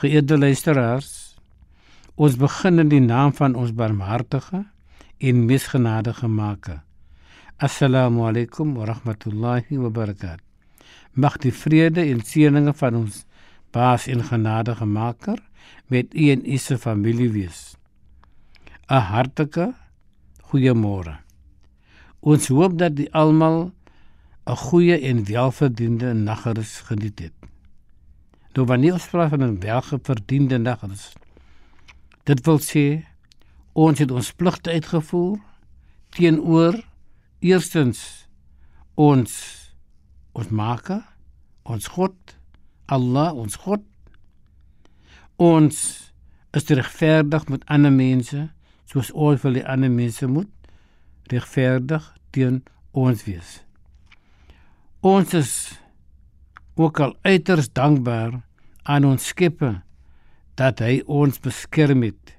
Geëerde luisteraars, ons begin in die naam van ons barmhartige en misgenadige Maker. Assalamu alaykum wa rahmatullahi wa barakat. Mag die vrede en seëninge van ons Baas en genadige Maker met u en u se familie wees. 'n Hartlike goeiemôre. Ons hoop dat die almal 'n goeie en welverdiende nagrus geniet het. Nou wanneer ons praat van 'n welverdiende nagrus, dit wil sê ons het ons pligte uitgevoer teenoor eerstens ons ons Maker, ons God, Allah, ons God. Ons is regverdig met ander mense soos al vir die ander mense moet regverdig teen ons wees. Ons is ook al uiters dankbaar aan ons Skepper dat hy ons beskerm het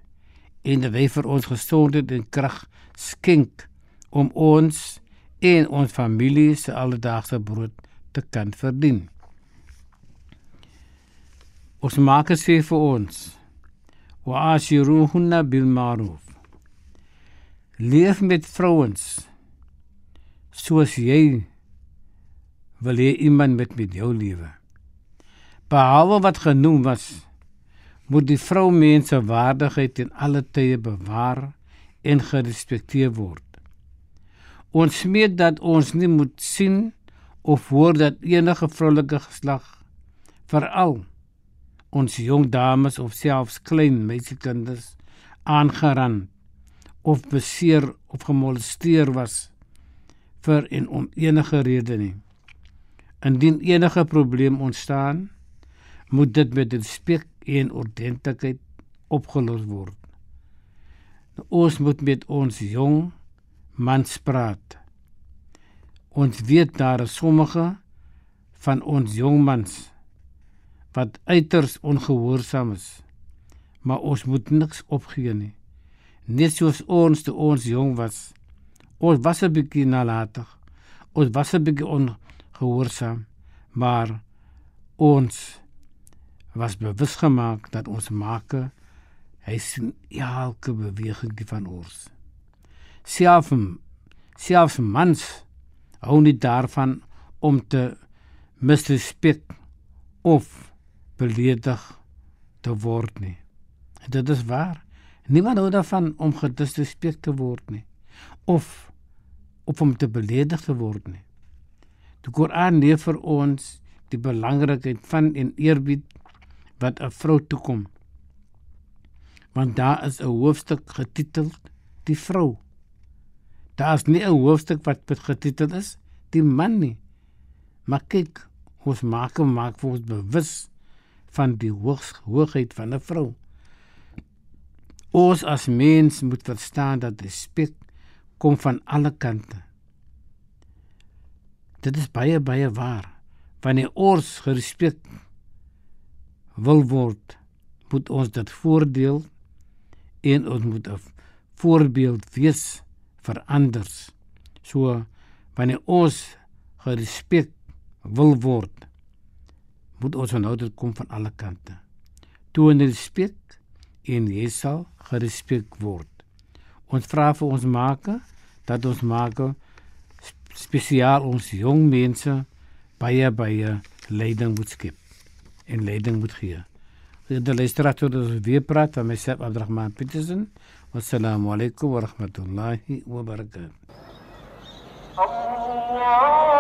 en dat hy vir ons gesondheid en krag skenk om ons en ons familie se alledaagse brood te kan verdien. Ons maak dit sê vir ons wa ashiruhunna bil ma'ruf leef met vrouens soos jy wil hê iemand met met jou lewe. Behalwe wat genoem was, moet die vrou mense waardigheid in alle tye bewaar en gerespekteer word. Ons smeek dat ons nie moet sien of hoor dat enige vroulike geslag veral ons jong dames of selfs klein meisiekinders aangerand of beseer of gemolesteer was vir en om enige rede nie. Indien enige probleem ontstaan, moet dit met respek en ordentlikheid opgelos word. Nou, ons moet met ons jong mans praat. Ons weet daar is sommige van ons jong mans wat uiters ongehoorsaam is. Maar ons moet niks opgee nie net soos ons toe ons jong was. Ons was 'n bietjie nalatig. Ons was 'n bietjie ongehoorsaam, maar ons was bewus gemaak dat ons maak hy sien elke beweging van ons. Selfs selfs mans hou nie daarvan om te misrespek of beledig te word nie. Dit is waar. Niemand hou daarvan om gedisrespek te word nie of of om te beledig te word nie. Die Koran leer vir ons die belangrikheid van en eerbied wat 'n vrou toekom. Want daar is 'n hoofstuk getitel die vrou. Daar is nie 'n hoofstuk wat getitel is die man nie. Maar kyk, ons maak hom maak vir ons bewus van die hoogs hoogheid van 'n vrou. Ons as mens moet verstaan dat respek kom van alle kante. Dit is baie baie waar. Wanneer ons gerespek wil word, moet ons dit voordeel en ons moet 'n voorbeeld wees vir ander. So wanneer ons gerespek wil word, moet ons dit kom van alle kante. Toon respek en jy sal gerespek word. Ons vra vir ons maker dat ons maker spesiaal ons jong mense baie baie leiding moet skep en leiding moet gee. Dit is literatur dat weer praat van myself Abdurrahman Petersen. Wassalamu alaykum wa rahmatullahi wa barakatuh. Allah